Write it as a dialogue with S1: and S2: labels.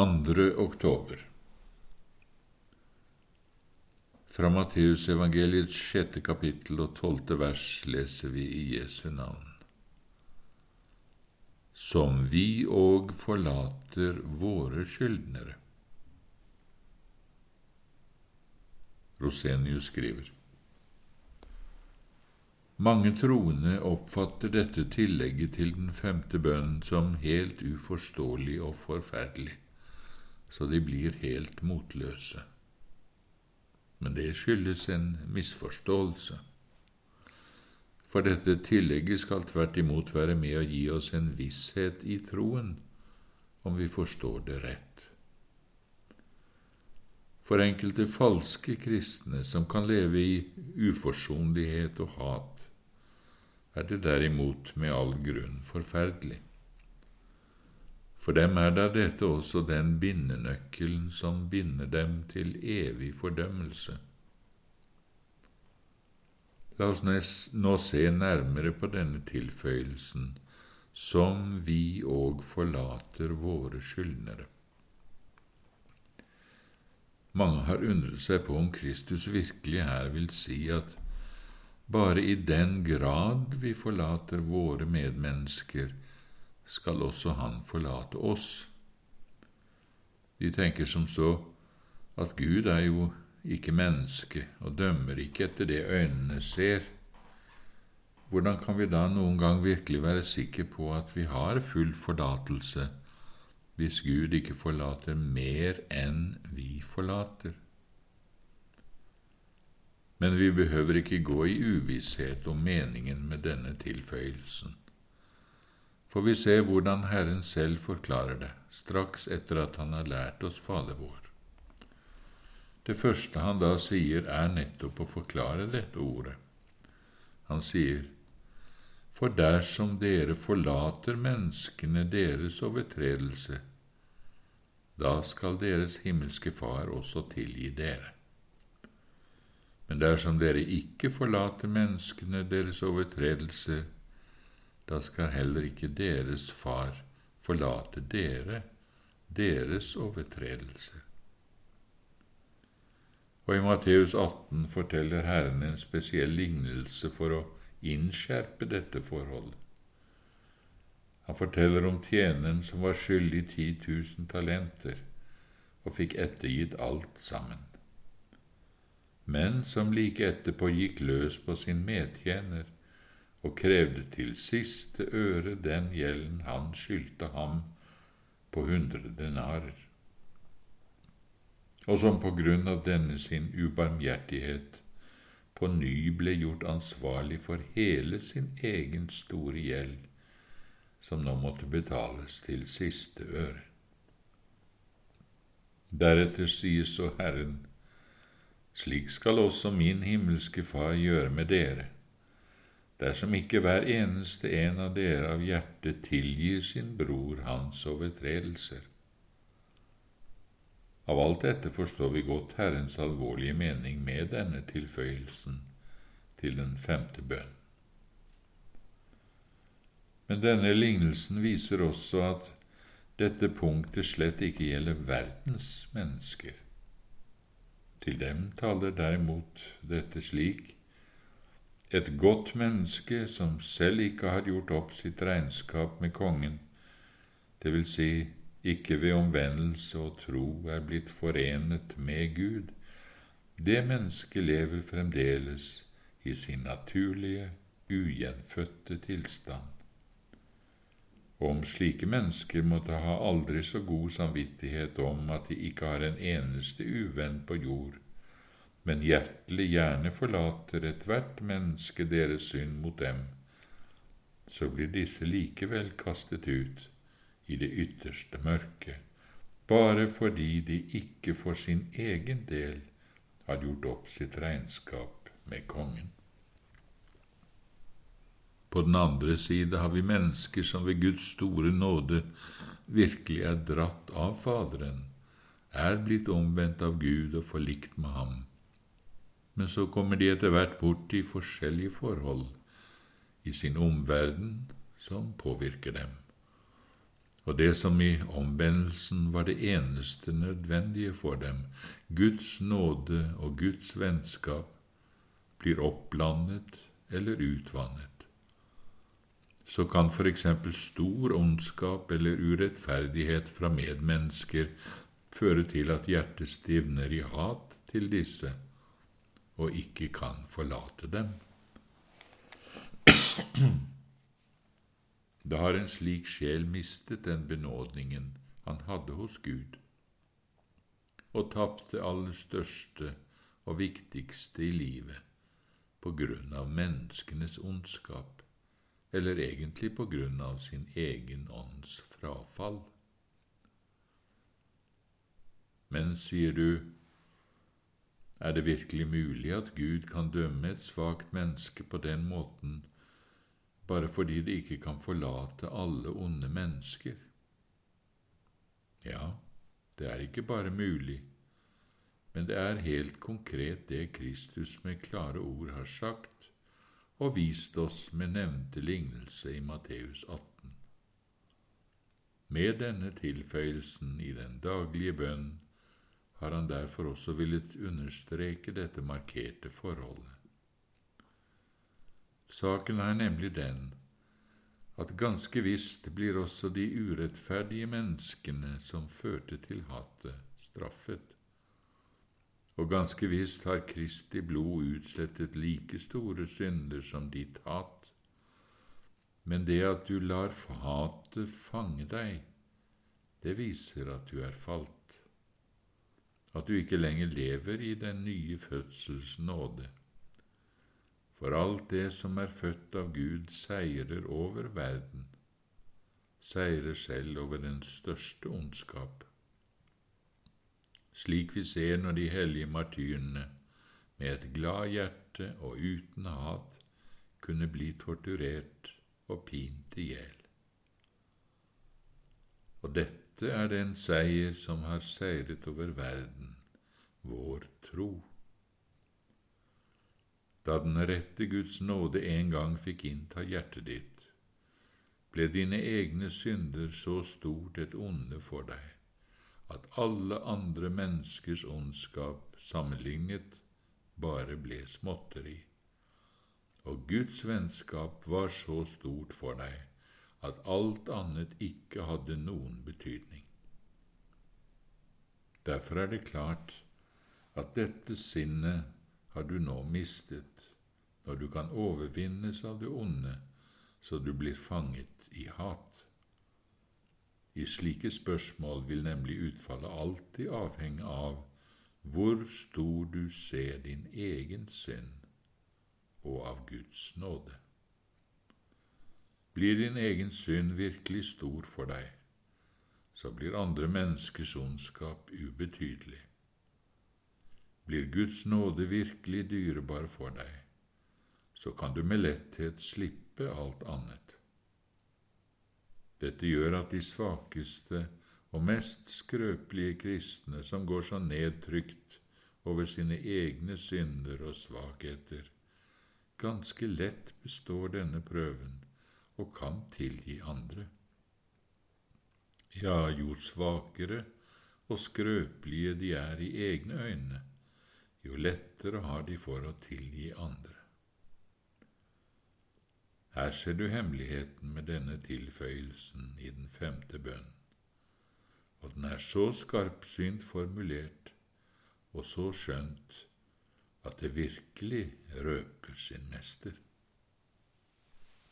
S1: 2. oktober Fra Matteusevangeliets sjette kapittel og tolvte vers leser vi i Jesu navn. Som vi òg forlater våre skyldnere. Rosenius skriver. Mange troende oppfatter dette tillegget til den femte bønnen som helt uforståelig og forferdelig, så de blir helt motløse. Men det skyldes en misforståelse. For dette tillegget skal tvert imot være med å gi oss en visshet i troen, om vi forstår det rett. For enkelte falske kristne som kan leve i uforsonlighet og hat, er det derimot med all grunn forferdelig. For dem er da dette også den bindenøkkelen som binder dem til evig fordømmelse. La oss nå se nærmere på denne tilføyelsen, som vi òg forlater våre skyldnere. Mange har undret seg på om Kristus virkelig her vil si at bare i den grad vi forlater våre medmennesker, skal også Han forlate oss. De tenker som så at Gud er jo ikke menneske og dømmer ikke etter det øynene ser. Hvordan kan vi da noen gang virkelig være sikre på at vi har full forlatelse hvis Gud ikke forlater mer enn vi forlater? men vi behøver ikke gå i uvisshet om meningen med denne tilføyelsen. For vi ser hvordan Herren selv forklarer det, straks etter at Han har lært oss Fader vår. Det første han da sier, er nettopp å forklare dette ordet. Han sier, For dersom dere forlater menneskene deres overtredelse, da skal deres himmelske Far også tilgi dere. Men dersom dere ikke forlater menneskene deres overtredelser, da skal heller ikke deres far forlate dere deres overtredelse. Og i Matteus 18 forteller Herren en spesiell lignelse for å innskjerpe dette forholdet. Han forteller om tjeneren som var skyldig 10 000 talenter og fikk ettergitt alt sammen men som like etterpå gikk løs på sin medtjener og krevde til siste øre den gjelden han skyldte ham på hundre denarer, og som på grunn av denne sin ubarmhjertighet på ny ble gjort ansvarlig for hele sin egen store gjeld, som nå måtte betales til siste øre. Deretter sier så Herren, slik skal også min himmelske Far gjøre med dere, dersom ikke hver eneste en av dere av hjertet tilgir sin bror hans overtredelser. Av alt dette forstår vi godt Herrens alvorlige mening med denne tilføyelsen til den femte bønn. Men denne lignelsen viser også at dette punktet slett ikke gjelder verdens mennesker. Til dem taler derimot dette slik et godt menneske som selv ikke har gjort opp sitt regnskap med kongen, det vil si ikke ved omvendelse og tro er blitt forenet med Gud, det mennesket lever fremdeles i sin naturlige, ugjenfødte tilstand. Om slike mennesker måtte ha aldri så god samvittighet om at de ikke har en eneste uvenn på jord, men hjertelig gjerne forlater ethvert menneske deres synd mot dem, så blir disse likevel kastet ut i det ytterste mørket, bare fordi de ikke for sin egen del har gjort opp sitt regnskap med kongen. På den andre side har vi mennesker som ved Guds store nåde virkelig er dratt av Faderen, er blitt omvendt av Gud og forlikt med ham. Men så kommer de etter hvert bort i forskjellige forhold i sin omverden som påvirker dem. Og det som i omvendelsen var det eneste nødvendige for dem, Guds nåde og Guds vennskap, blir oppblandet eller utvannet. Så kan for eksempel stor ondskap eller urettferdighet fra medmennesker føre til at hjertet stivner i hat til disse og ikke kan forlate dem. Da har en slik sjel mistet den benådningen han hadde hos Gud, og tapt det aller største og viktigste i livet på grunn av menneskenes ondskap, eller egentlig på grunn av sin egen ånds frafall. Men, sier du, er det virkelig mulig at Gud kan dømme et svakt menneske på den måten bare fordi det ikke kan forlate alle onde mennesker? Ja, det er ikke bare mulig, men det er helt konkret det Kristus med klare ord har sagt og vist oss med nevnte lignelse i Matteus 18. Med denne tilføyelsen i den daglige bønn har han derfor også villet understreke dette markerte forholdet. Saken er nemlig den at ganske visst blir også de urettferdige menneskene som førte til hatet, straffet. Og ganske visst har Kristi blod utslettet like store synder som ditt hat. Men det at du lar hatet fange deg, det viser at du er falt at du ikke lenger lever i den nye fødsels nåde. For alt det som er født av Gud, seirer over verden, seirer selv over den største ondskap. Slik vi ser når de hellige martyrene med et glad hjerte og uten hat kunne bli torturert og pint i hjel. Og dette er den seier som har seiret over verden, vår tro. Da den rette Guds nåde en gang fikk innta hjertet ditt, ble dine egne synder så stort et onde for deg at alle andre menneskers ondskap sammenlignet bare ble småtteri, og Guds vennskap var så stort for deg at alt annet ikke hadde noen betydning. Derfor er det klart at dette sinnet har du nå mistet når du kan overvinnes av det onde så du blir fanget i hat. I slike spørsmål vil nemlig utfallet alltid avhenge av hvor stor du ser din egen synd, og av Guds nåde. Blir din egen synd virkelig stor for deg, så blir andre menneskers ondskap ubetydelig. Blir Guds nåde virkelig dyrebar for deg, så kan du med letthet slippe alt annet. Dette gjør at de svakeste og mest skrøpelige kristne, som går så nedtrykt over sine egne synder og svakheter, ganske lett består denne prøven og kan tilgi andre. Ja, jo svakere og skrøpelige de er i egne øyne, jo lettere har de for å tilgi andre. Her ser du hemmeligheten med denne tilføyelsen i den femte bønnen, og den er så skarpsynt formulert og så skjønt at det virkelig røper sin mester.